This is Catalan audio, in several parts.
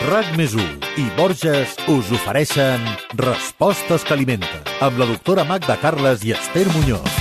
RAC més i Borges us ofereixen Respostes que alimenten amb la doctora Magda Carles i Esther Muñoz.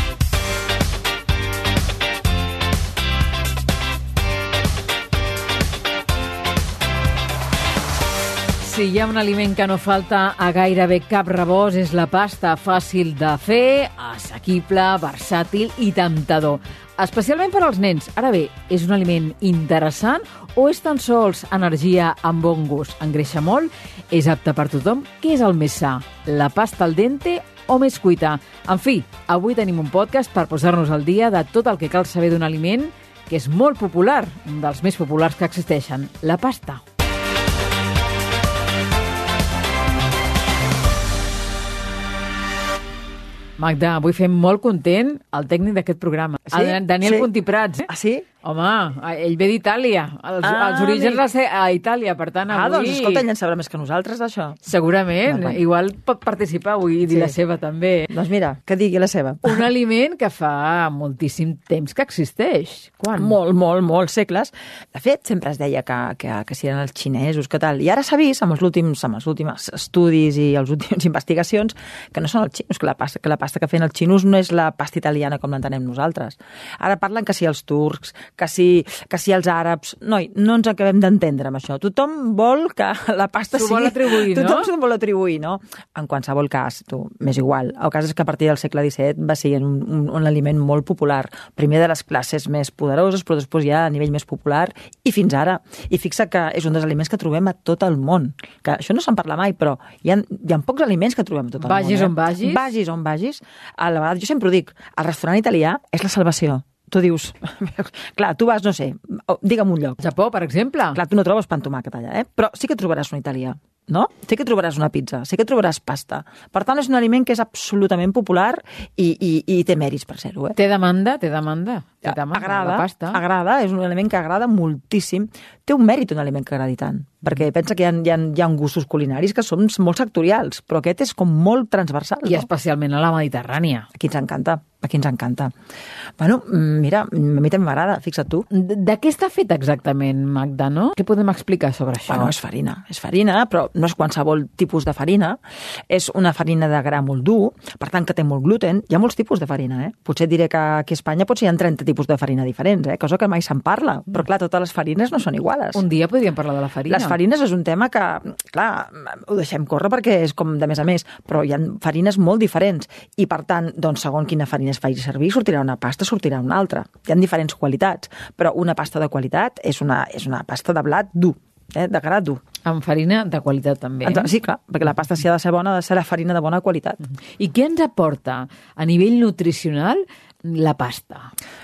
Si hi ha un aliment que no falta a gairebé cap rebost és la pasta, fàcil de fer, assequible, versàtil i temptador. Especialment per als nens. Ara bé, és un aliment interessant o és tan sols energia amb bon gust? Engreixa molt? És apte per tothom? Què és el més sa? La pasta al dente o més cuita? En fi, avui tenim un podcast per posar-nos al dia de tot el que cal saber d'un aliment que és molt popular, un dels més populars que existeixen, la pasta. Magda, avui fem molt content el tècnic d'aquest programa, Sí? el Daniel Sí. Puntiprats. Eh? Ah, sí? Home, ell ve d'Itàlia, els, Ah, els orígens amic. va ser a Itàlia, per tant Ah, avui... doncs escolta, ell en sabrà més que nosaltres d'això. Segurament, Normal. igual pot participar avui i dir Sí. la seva també. Doncs mira, que digui la seva. Un aliment que fa moltíssim temps que existeix. Quan? Molt, molt, molts segles. De fet, sempre es deia que, que, que si eren els xinesos, que tal. I ara s'ha vist, amb els últims, amb els últims estudis i els últims investigacions, que no són els xinos, que la pasta que, la pasta que feien els xinos no és la pasta italiana com l'entenem nosaltres. Ara parlen que si els turcs, que si, que si els àrabs... Noi, no ens acabem d'entendre amb això. Tothom vol que la pasta sigui... vol atribuir, no? Tothom s'ho vol atribuir, no? En qualsevol cas, tu, m'és igual. El cas és que a partir del segle XVII va ser un, un, un aliment molt popular. Primer de les classes més poderoses, però després ja a nivell més popular, i fins ara. I fixa que és un dels aliments que trobem a tot el món. Que això no se'n parla mai, però hi ha, hi ha pocs aliments que trobem a tot el Vagis món. eh? on vagis. Vagis on vagis. A la vegada, jo sempre ho dic, el restaurant italià és la salvació. Tu dius, clar, tu vas, no sé, digue'm un lloc, Japó, per exemple. Clar, tu no trobes pa amb tomàquet allà, eh? Però sí que trobaràs un italià, no? Sí que trobaràs una pizza, sí que trobaràs pasta. Per tant, és un aliment que és absolutament popular i, i, i té mèrits per ser-ho, eh? Té demanda, té demanda. Té demanda, agrada, la pasta. agrada, és un aliment que agrada moltíssim. Té un mèrit un aliment que agradi tant, perquè pensa que hi ha, hi ha, hi ha gustos culinaris que són molt sectorials, però aquest és com molt transversal. I no? especialment a la Mediterrània. Aquí ens encanta, aquí ens encanta. Bueno, mm, mira, a mi també m'agrada, fixa't tu. De, de què està fet exactament, Magda, no? Què podem explicar sobre això? Bueno, és farina. És farina, però no és qualsevol tipus de farina. És una farina de gra molt dur, per tant que té molt gluten. Hi ha molts tipus de farina, eh? Potser diré que aquí a Espanya potser hi ha 30 tipus de farina diferents, eh? Cosa que mai se'n parla. Però clar, totes les farines no són iguales. Un dia podríem parlar de la farina. Les farines és un tema que, clar, ho deixem córrer perquè és com de més a més, però hi ha farines molt diferents i, per tant, doncs, segons quina farina es faci servir, sortirà una pasta, sortirà una altra. Hi ha diferents qualitats, però una pasta de qualitat és una, és una pasta de blat dur, eh, de gra dur. Amb farina de qualitat també. Entonces, sí, clar, perquè la pasta si ha de ser bona, ha de ser la farina de bona qualitat. I què ens aporta a nivell nutricional la pasta?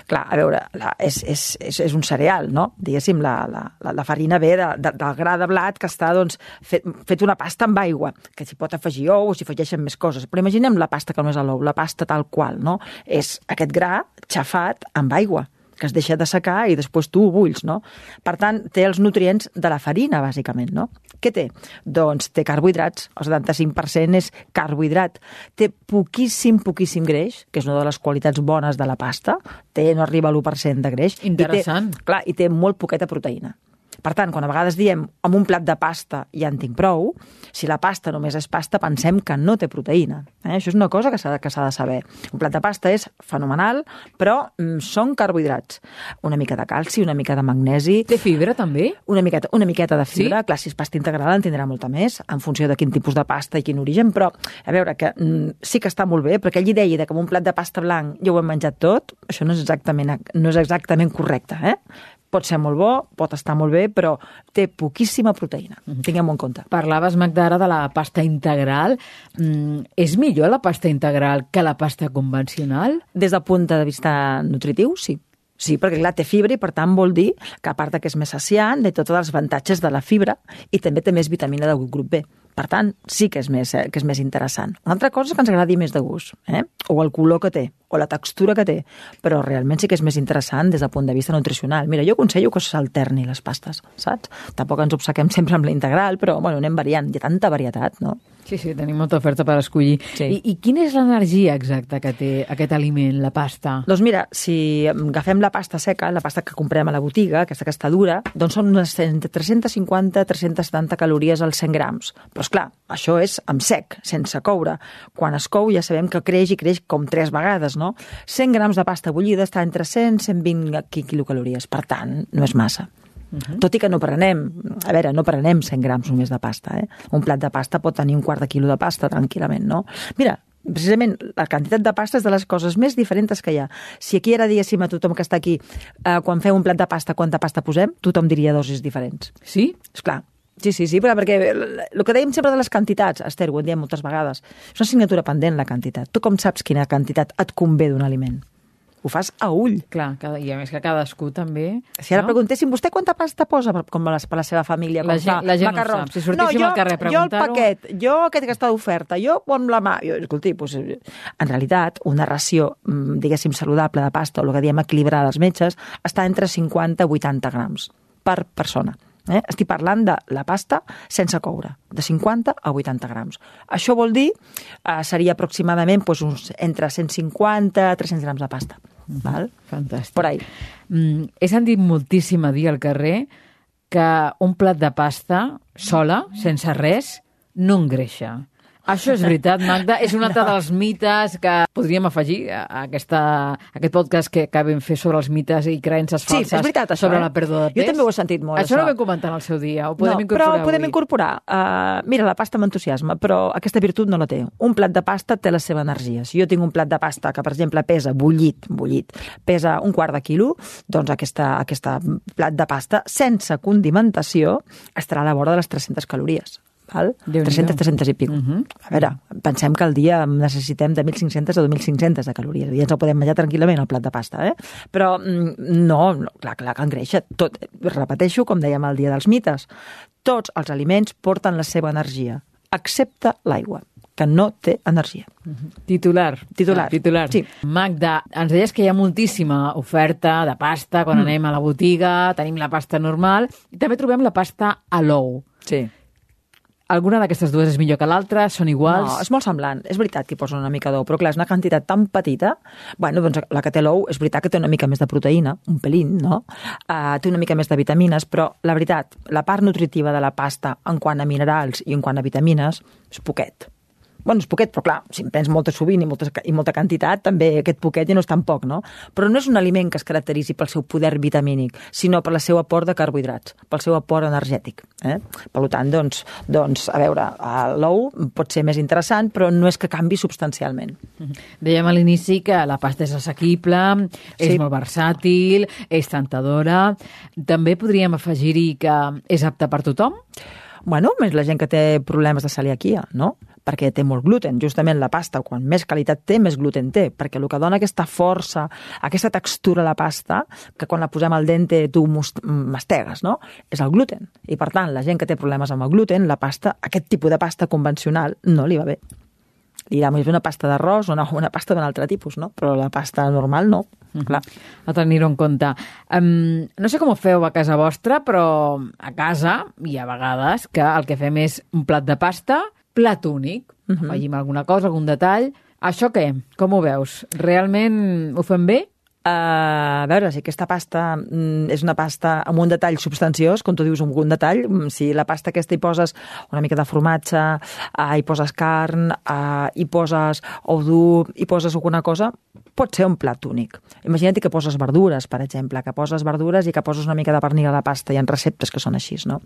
Clar, a veure, la, és, és, és, és un cereal, no? Diguéssim, la, la, la, farina ve de, de, del gra de blat que està doncs, fet, fet una pasta amb aigua, que s'hi pot afegir ou o s'hi afegeixen més coses. Però imaginem la pasta que no és l'ou, la pasta tal qual, no? És aquest gra xafat amb aigua que es deixa de secar i després tu ho bulls, no? Per tant, té els nutrients de la farina, bàsicament, no? Què té? Doncs té carbohidrats, el 75% és carbohidrat. Té poquíssim, poquíssim greix, que és una de les qualitats bones de la pasta, té, no arriba a l'1% de greix. Interessant. I té, clar, i té molt poqueta proteïna. Per tant, quan a vegades diem amb un plat de pasta ja en tinc prou, si la pasta només és pasta, pensem que no té proteïna. Eh? Això és una cosa que s'ha de saber. Un plat de pasta és fenomenal, però mm, són carbohidrats. Una mica de calci, una mica de magnesi, Té fibra, també? una miqueta, una miqueta de fibra, Sí? sí? clar, si és pasta integral en tindrà molta més, en funció de quin tipus de pasta i quin origen, però a veure, que mm, sí que està molt bé, però aquella idea de que amb un plat de pasta blanc ja ho hem menjat tot, això no és exactament, no és exactament correcte, eh? Pot ser molt bo, pot estar molt bé, però té poquíssima proteïna. Tinguem-ho en compte. Parlaves, Magda, ara de la pasta integral. Mm, és millor la pasta integral que la pasta convencional? Des del punt de vista nutritiu, sí. Sí, perquè clar, té fibra i per tant vol dir que a part que és més saciant, té tots els avantatges de la fibra i també té més vitamina del grup B. Per tant, sí que és més, eh, que és més interessant. Una altra cosa és que ens agradi més de gust, eh? o el color que té, o la textura que té, però realment sí que és més interessant des del punt de vista nutricional. Mira, jo aconsello que s'alterni les pastes, saps? Tampoc ens obsequem sempre amb la integral, però bueno, anem variant, hi ha tanta varietat, no? Sí, sí, tenim molta oferta per escollir. Sí. I, I quina és l'energia exacta que té aquest aliment, la pasta? Doncs mira, si agafem la pasta seca, la pasta que comprem a la botiga, aquesta que està dura, doncs són unes 350-370 calories als 100 grams. Però, és clar, això és amb sec, sense coure. Quan es cou ja sabem que creix i creix com tres vegades, no? 100 grams de pasta bullida està entre 100 i 120 quilocalories. Per tant, no és massa. Uh -huh. Tot i que no prenem, a veure, no prenem 100 grams només de pasta, eh? Un plat de pasta pot tenir un quart de quilo de pasta tranquil·lament, no? Mira, precisament la quantitat de pasta és de les coses més diferents que hi ha. Si aquí ara diguéssim a tothom que està aquí, eh, quan feu un plat de pasta, quanta pasta posem, tothom diria dosis diferents. Sí? És clar. Sí, sí, sí, però perquè el que dèiem sempre de les quantitats, Esther, ho dit moltes vegades, és una assignatura pendent, la quantitat. Tu com saps quina quantitat et convé d'un aliment? Ho fas a ull. Clar, cada, i a més que cadascú també... Si ara no? preguntéssim, vostè quanta pasta posa per, com les, per la seva família? La gent, la gent macarrons? no sap. Si sortíssim no, jo, al carrer a Jo el paquet, jo aquest que està d'oferta, jo amb la mà... Jo, escolti, doncs, en realitat, una ració, mm, diguéssim, saludable de pasta, o el que diem equilibrar als metges, està entre 50 i 80 grams per persona. Eh? Estic parlant de la pasta sense coure, de 50 a 80 grams. Això vol dir, eh, seria aproximadament doncs, uns, entre 150 a 300 grams de pasta. Mhm. Val? Fantàstic. Por ahí. Mm, he sentit moltíssim a dir al carrer que un plat de pasta sola, sense res, no engreixa. Això és veritat, Magda. És un altre no. dels mites que podríem afegir a, aquesta, a aquest podcast que, vam fer sobre els mites i creences Sí, falses és veritat, això, sobre eh? la pèrdua de pes. Jo també ho he sentit molt, Això, això. no ho vam comentar al seu dia. Ho podem no, incorporar però ho podem avui. incorporar. Uh, mira, la pasta m'entusiasma, però aquesta virtut no la té. Un plat de pasta té la seva energia. Si jo tinc un plat de pasta que, per exemple, pesa bullit, bullit, pesa un quart de quilo, doncs aquesta, aquesta plat de pasta, sense condimentació, estarà a la vora de les 300 calories. Val? Déu-n'hi-do. 300, 300 i pico. Mhm. Uh -huh. A veure, pensem que al dia necessitem de 1.500 a 2.500 de calories. I ens el podem menjar tranquil·lament, el plat de pasta, eh? Però mm, no, no clar, clar que engreixa. Tot, repeteixo, com dèiem el dia dels mites, tots els aliments porten la seva energia, excepte l'aigua, que no té energia. Titular. Titular. Ah, titular. Sí. Magda, ens deies que hi ha moltíssima oferta de pasta quan mm. anem a la botiga, tenim la pasta normal i també trobem la pasta a l'ou. Sí. Alguna d'aquestes dues és millor que l'altra? Són iguals? No, és molt semblant. És veritat que hi posa una mica d'ou, però clar, és una quantitat tan petita. Bueno, doncs la que té l'ou és veritat que té una mica més de proteïna, un pelín, no? Uh, té una mica més de vitamines, però la veritat, la part nutritiva de la pasta en quant a minerals i en quant a vitamines és poquet. Bueno, és poquet, però clar, si en prens molta sovint i, molta, i molta quantitat, també aquest poquet ja no és tan poc, no? Però no és un aliment que es caracteritzi pel seu poder vitamínic, sinó per la seu aport de carbohidrats, pel seu aport energètic. Eh? Per tant, doncs, doncs, a veure, l'ou pot ser més interessant, però no és que canvi substancialment. Dèiem a l'inici que la pasta és assequible, sí. és molt versàtil, és tentadora. També podríem afegir-hi que és apta per tothom? Bueno, més la gent que té problemes de celiaquia, no? perquè té molt gluten. Justament la pasta, quan més qualitat té, més gluten té, perquè el que dona aquesta força, aquesta textura a la pasta, que quan la posem al dente tu mastegues, no? És el gluten. I per tant, la gent que té problemes amb el gluten, la pasta, aquest tipus de pasta convencional, no li va bé. Dirà més bé una pasta d'arròs o una, una pasta d'un altre tipus, no? Però la pasta normal no. Mm -hmm. Clar. A tenir-ho en compte. Um, no sé com ho feu a casa vostra, però a casa hi ha vegades que el que fem és un plat de pasta, plat únic, uh -huh. afegim alguna cosa, algun detall. Això què? Com ho veus? Realment ho fem bé? Uh, a veure, si aquesta pasta mm, és una pasta amb un detall substanciós, com tu dius, un, un detall, mm, si la pasta aquesta hi poses una mica de formatge, uh, hi poses carn, uh, hi poses ou dur, hi poses alguna cosa, pot ser un plat únic. Imagina't que poses verdures, per exemple, que poses verdures i que poses una mica de pernil a la pasta, hi ha receptes que són així, no?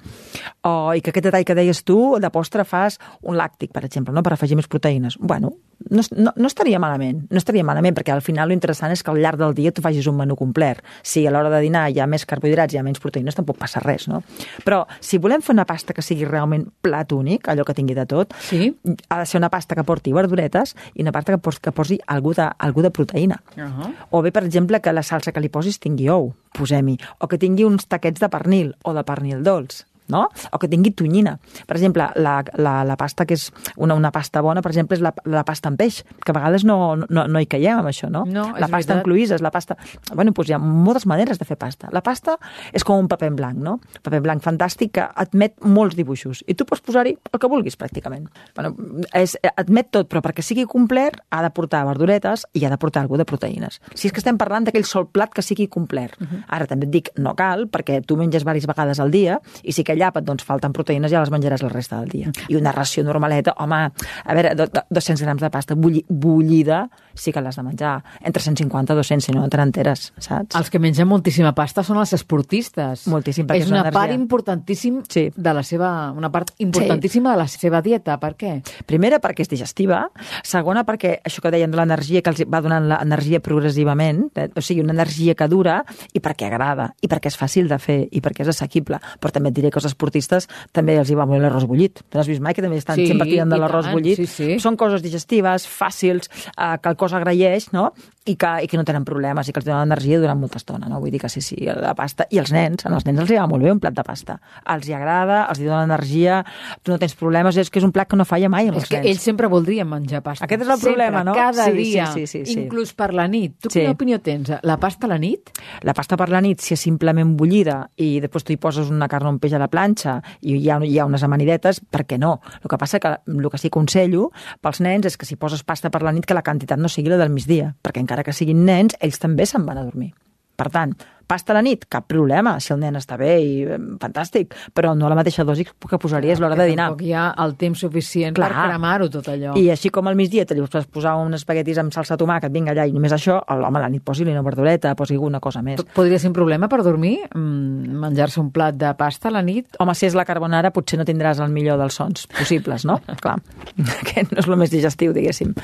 O, I que aquest detall que deies tu, de postre fas un làctic, per exemple, no? per afegir més proteïnes. Bueno, no, no, no estaria malament, no estaria malament, perquè al final l'interessant és que al llarg del dia tu facis un menú complet. Si a l'hora de dinar hi ha més carbohidrats, hi ha menys proteïnes, tampoc passa res, no? Però si volem fer una pasta que sigui realment plat únic, allò que tingui de tot, sí. ha de ser una pasta que porti verduretes i una pasta que, posi, que posi algú de, algú de proteïna. Uh -huh. O bé, per exemple, que la salsa que li posis tingui ou, posem-hi, o que tingui uns taquets de pernil o de pernil dolç. No? O que tingui tonyina. Per exemple, la, la, la pasta que és una, una pasta bona, per exemple, és la, la pasta amb peix, que a vegades no, no, no hi caiem amb això, no? No, la pasta veritat. amb cloïsses, la pasta... Bueno, doncs hi ha moltes maneres de fer pasta. La pasta és com un paper en blanc, no? Paper en blanc fantàstic que admet molts dibuixos. I tu pots posar-hi el que vulguis, pràcticament. Bueno, és, admet tot, però perquè sigui complet ha de portar verduretes i ha de portar alguna de proteïnes. Si és que estem parlant d'aquell sol plat que sigui complet. Uh -huh. Ara també et dic, no cal, perquè tu menges diverses vegades al dia i si aquell àpat doncs, falten proteïnes ja les menjaràs la resta del dia. I una ració normaleta, home, a veure, do- do- 200 grams de pasta bulli, bullida sí que l'has de menjar. Entre 150 i 200, si no, te n'enteres, saps? Els que mengen moltíssima pasta són els esportistes. Moltíssim, perquè és una l'energia. part importantíssim Sí. de la seva, una part importantíssima de la seva dieta. Per què? Primera, perquè és digestiva. Segona, perquè això que deien de l'energia, que els va donant l'energia progressivament, eh, o sigui, una energia que dura, i perquè agrada, i perquè és fàcil de fer, i perquè és assequible. Però també et diré que esportistes també els hi va molt l'arròs bullit. Tu no has vist mai que també estan Sí, sempre tirant de l'arròs bullit? sí, sí. Són coses digestives, fàcils, eh, que el cos agraeix, no? I que, i que no tenen problemes, i que els donen energia durant molta estona, no? Vull dir que sí, sí, la pasta... I els nens, als nens els hi va molt bé un plat de pasta. Els hi agrada, els hi dona energia, tu no tens problemes, és que és un plat que no falla mai amb És que nens. ells sempre voldrien menjar pasta. Aquest és el Sempre, problema, no? Cada Sí, dia, sí, sí, sí, sí. inclús per la nit. Tu Sí. quina opinió tens? La pasta a la nit? La pasta per la nit, si és simplement bullida i després tu hi poses una carn o un peix a la planxa i hi ha, hi ha unes amanidetes, per què no? El que passa que el que sí aconsello pels nens és que si poses pasta per la nit que la quantitat no sigui la del migdia, perquè encara que siguin nens, ells també se'n van a dormir. Per tant, pasta a la nit, cap problema, si el nen està bé i eh, fantàstic, però no la mateixa dosi que posaries a l'hora de dinar. Tampoc hi ha el temps suficient Clar. per cremar-ho tot allò. I així com al migdia te li vas posar uns espaguetis amb salsa de tomàquet, vinga allà, i només això, home, a la nit posi-li una verdureta, posi alguna cosa més. Podria ser un problema per dormir? Mm, Menjar-se un plat de pasta a la nit? Home, si és la carbonara, potser no tindràs el millor dels sons possibles, no? Clar, que no és el més digestiu, diguéssim.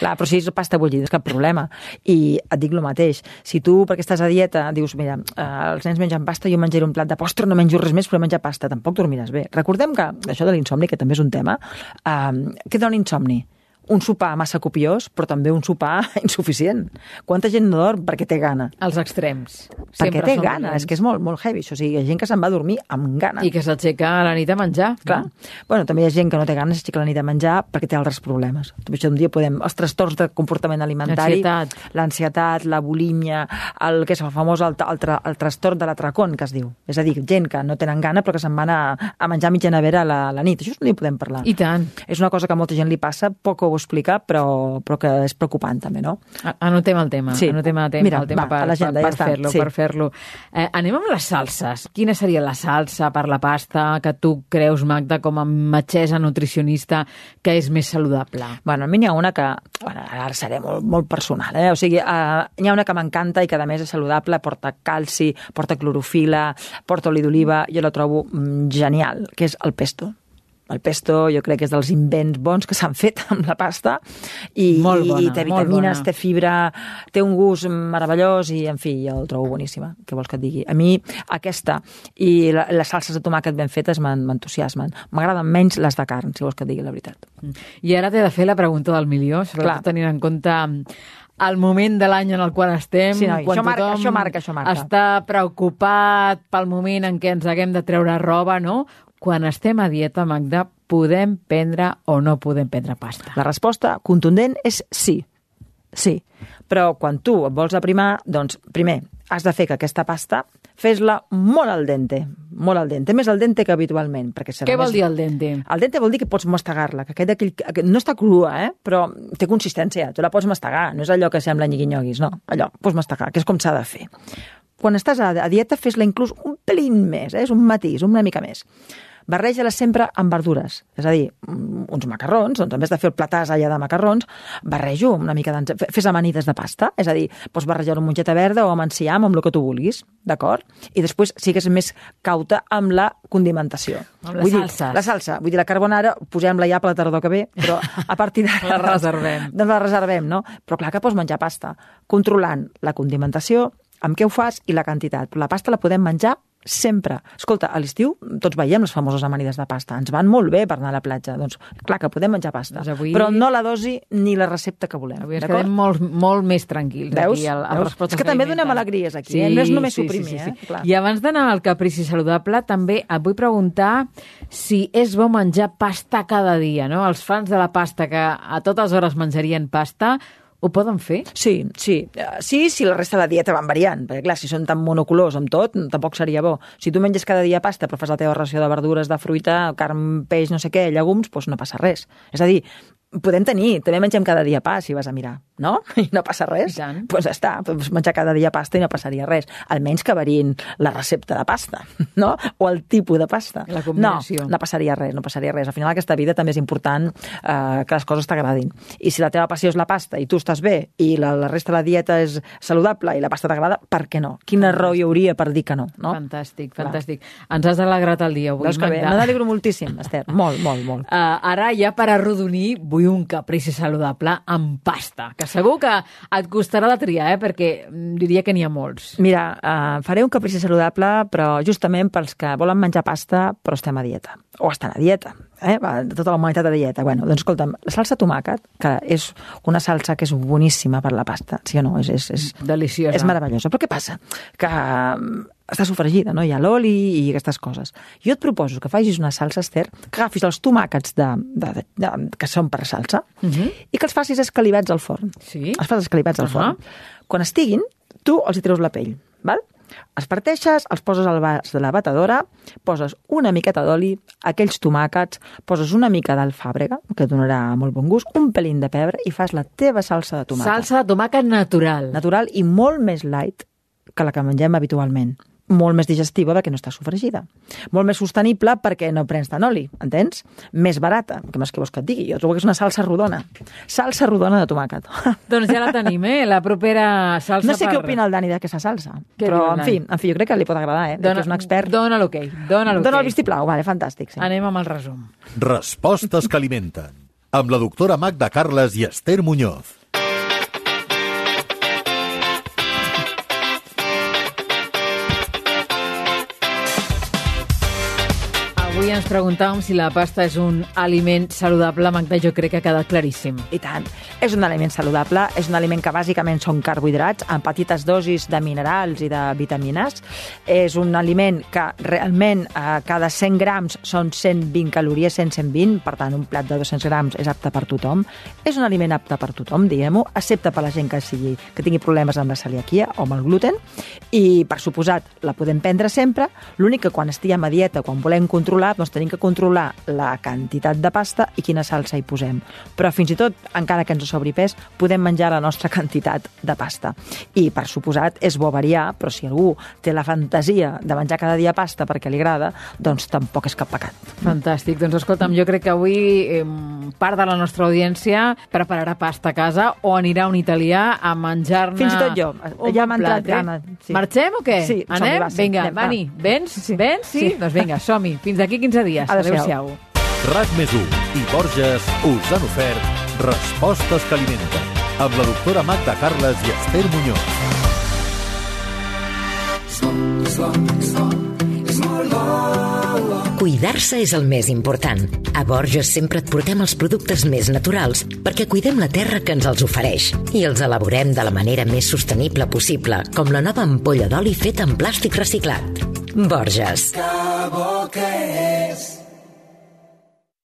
Clar, però si és pasta bullida, és cap problema. I et dic el mateix. Si tu, perquè estàs a dieta, dius, mira, eh, els nens mengen pasta, jo menjaré un plat de postre, no menjo res més, però menjar pasta, tampoc dormiràs bé. Recordem que això de l'insomni, que també és un tema, eh, què dona insomni? Un sopar massa copiós, però també un sopar insuficient. Quanta gent no dorm perquè té gana? Els extrems. Perquè Sempre té gana, dolents. és que és molt, molt heavy, això. O sigui, hi ha gent que se'n va a dormir amb gana. I que s'aixeca a la nit a menjar. Clar. Bueno, també hi ha gent que no té ganes d'aixecar la nit a menjar perquè té altres problemes. Això un dia podem... Els trastorns de comportament alimentari, L'ansietat. la bulímia, el que és el famós el, el, tra- el trastorn de l'atracón, que es diu. És a dir, gent que no tenen gana però que se'n van a, a menjar mitja nevera a la, a la nit. Això un dia podem parlar. I tant. És una cosa que a molta gent li passa, poc ho explica, però, però que és preocupant també, no? Anotem el tema, Sí. anotem el tema, Mira, el tema va, per, per, ja per està, fer-lo. sí. Per fer-lo. Eh, anem amb les salses. Quina seria la salsa per la pasta que tu creus, Magda, com a metgessa nutricionista, que és més saludable? Bueno, a mi n'hi ha una que, bueno, ara seré molt, molt personal, eh? o sigui, uh, n'hi ha una que m'encanta i que a més és saludable, porta calci, porta clorofila, porta oli d'oliva, jo la trobo mm, genial, que és el pesto. El pesto jo crec que és dels invents bons que s'han fet amb la pasta i, Molt bona, i té vitamines, té fibra, té un gust meravellós i, en fi, jo el trobo boníssima. Què vols que et digui? A mi aquesta i la, les salses de tomàquet ben fetes m'en- m'entusiasmen. M'agraden menys les de carn, si vols que et digui la veritat. I ara t'he de fer la pregunta del milió, sobretot Clar. tenint en compte el moment de l'any en el qual estem, Sí, noi, quan això marca, això marca, això marca. està preocupat pel moment en què ens haguem de treure roba, no? Quan estem a dieta, Magda, podem prendre o no podem prendre pasta? La resposta contundent és sí. Sí. Però quan tu et vols aprimar, doncs, primer, has de fer que aquesta pasta fes-la molt al dente, molt al dente, més al dente que habitualment. Perquè serà Què vol més... dir el dente? El dente vol dir que pots mastegar-la, que aquest, aquell, no està crua, eh? però té consistència, tu la pots mastegar, no és allò que sembla nyigui-nyoguis, no, allò, pots mastegar, que és com s'ha de fer. Quan estàs a, a dieta, fes-la inclús un pelín més, eh? és un matís, una mica més. Barreja-la sempre amb verdures, és a dir, mm, uns macarrons, doncs en vez de fer el platàs allà de macarrons, barrejo una mica d'ens... fe- Fes amanides de pasta, és a dir, pots barrejar amb mongeta verda o amb enciam, amb el que tu vulguis, d'acord? I després sigues més cauta amb la condimentació. Amb les Vull salses. Dir, la salsa, vull dir, la carbonara, posem-la ja per la tardor que ve, però a partir d'ara... La reservem. Doncs la reservem, no? Però clar que pots menjar pasta, controlant la condimentació, amb què ho fas i la quantitat. La pasta la podem menjar sempre. Escolta, a l'estiu tots veiem les famoses amanides de pasta. Ens van molt bé per anar a la platja. Doncs clar que podem menjar pasta, Doncs avui- però no la dosi ni la recepta que volem. Avui ens quedem molt, molt més tranquils Veus? aquí al, al Veus? És que també donem alegries aquí, eh? No és només suprimir, eh? Clar. I abans d'anar al caprici saludable, també et vull preguntar si és bo menjar pasta cada dia, no? Els fans de la pasta que a totes hores menjarien pasta, ho poden fer? Sí, sí. Sí, si la resta de la dieta van variant, perquè clar, si són tan monocolors amb tot, tampoc seria bo. Si tu menges cada dia pasta, però fas la teva ració de verdures, de fruita, carn, peix, no sé què, llegums, doncs no passa res. És a dir, podem tenir, també mengem cada dia pa, si vas a mirar, no? I no passa res. Doncs pues està, pots menjar cada dia pasta i no passaria res. Almenys que variïn la recepta de pasta, no? O el tipus de pasta. La combinació. No, no passaria res, no passaria res. Al final aquesta vida també és important eh, que les coses t'agradin. I si la teva passió és la pasta i tu estàs bé i la, la resta de la dieta és saludable i la pasta t'agrada, per què no? Quina raó hi hauria per dir que no? no? Fantàstic, fantàstic. Ens has alegrat el dia avui, Veus que bé? N'alegro moltíssim, Esther. Molt, molt, molt. Uh, ara, ja per arrodonir, vull un caprici saludable amb pasta, que segur que et costarà de triar, eh? perquè mm, diria que n'hi ha molts. Mira, eh, faré un caprici saludable, però justament pels que volen menjar pasta però estem a dieta. O estan a dieta. Eh? Va, tota la humanitat a dieta. Bueno, doncs escolta'm, la salsa tomàquet, que és una salsa que és boníssima per la pasta, sí o no? És, és, és, Deliciosa. és meravellosa. Però què passa? Que mm, està sofregida, no? Hi ha l'oli i aquestes coses. Jo et proposo que facis una salsa, Esther, que agafis els tomàquets de, de, de, de, que són per salsa Uh -huh. i que els facis escalivats al forn. Sí? Els fas escalivats al Ahà. forn. Quan estiguin, tu els hi treus la pell, val? Els parteixes, els poses al vas de la batedora, poses una miqueta d'oli, aquells tomàquets, poses una mica d'alfàbrega, que donarà molt bon gust, un pelín de pebre i fas la teva salsa de tomàquet. Salsa de tomàquet natural. Natural i molt més light que la que mengem habitualment. Molt més digestiva perquè no està sofregida. Molt més sostenible perquè no prens tant oli, entens? Més barata, que més que vols que et digui. Jo trobo que és una salsa rodona. Salsa rodona de tomàquet. Doncs ja la tenim, eh? La propera salsa No sé per... què opina el Dani d'aquesta salsa, Què però, en fi, en fi, jo crec que li pot agradar, eh? Dona, que és un expert. Dona l'ok, dona l'ok. Dona el vistiplau, vale, fantàstic. Sí. Anem amb el resum. Respostes que alimenten. Amb la doctora Magda Carles i Esther Muñoz. Avui ens preguntàvem si la pasta és un aliment saludable. Magda, jo crec que ha quedat claríssim. I tant. És un aliment saludable, és un aliment que bàsicament són carbohidrats amb petites dosis de minerals i de vitamines. És un aliment que realment a cada 100 grams són 120 calories, 100-120, per tant un plat de 200 grams és apte per tothom. És un aliment apte per tothom, diguem-ho, excepte per la gent que, sigui, que tingui problemes amb la celiaquia o amb el gluten. I, per suposat, la podem prendre sempre. L'únic que quan estiguem a dieta, quan volem controlar, doncs tenim que controlar la quantitat de pasta i quina salsa hi posem. Però fins i tot, encara que ens sobri pes, podem menjar la nostra quantitat de pasta. I, per suposat, és bo variar, però si algú té la fantasia de menjar cada dia pasta perquè li agrada, doncs tampoc és cap pecat. Fantàstic. Doncs escolta'm, jo crec que avui eh, part de la nostra audiència prepararà pasta a casa o anirà a un italià a menjar-ne Fins i tot jo. Ja m'ha entrat eh? gana, sí. Marxem o què? Sí, Anem? va, sí. Vinga, Anem, va. Vani, vens? Sí. Vens? Sí? Sí. Doncs vinga, som-hi. Fins d'aquí 15 dies. Adéu-siau. RAC més 1 i Borges us han ofert Respostes que alimenten amb la doctora Magda Carles i Esther Muñoz. Cuidar-se és el més important. A Borges sempre et portem els productes més naturals perquè cuidem la terra que ens els ofereix i els elaborem de la manera més sostenible possible, com la nova ampolla d'oli feta en plàstic reciclat. Borges. Que bo que és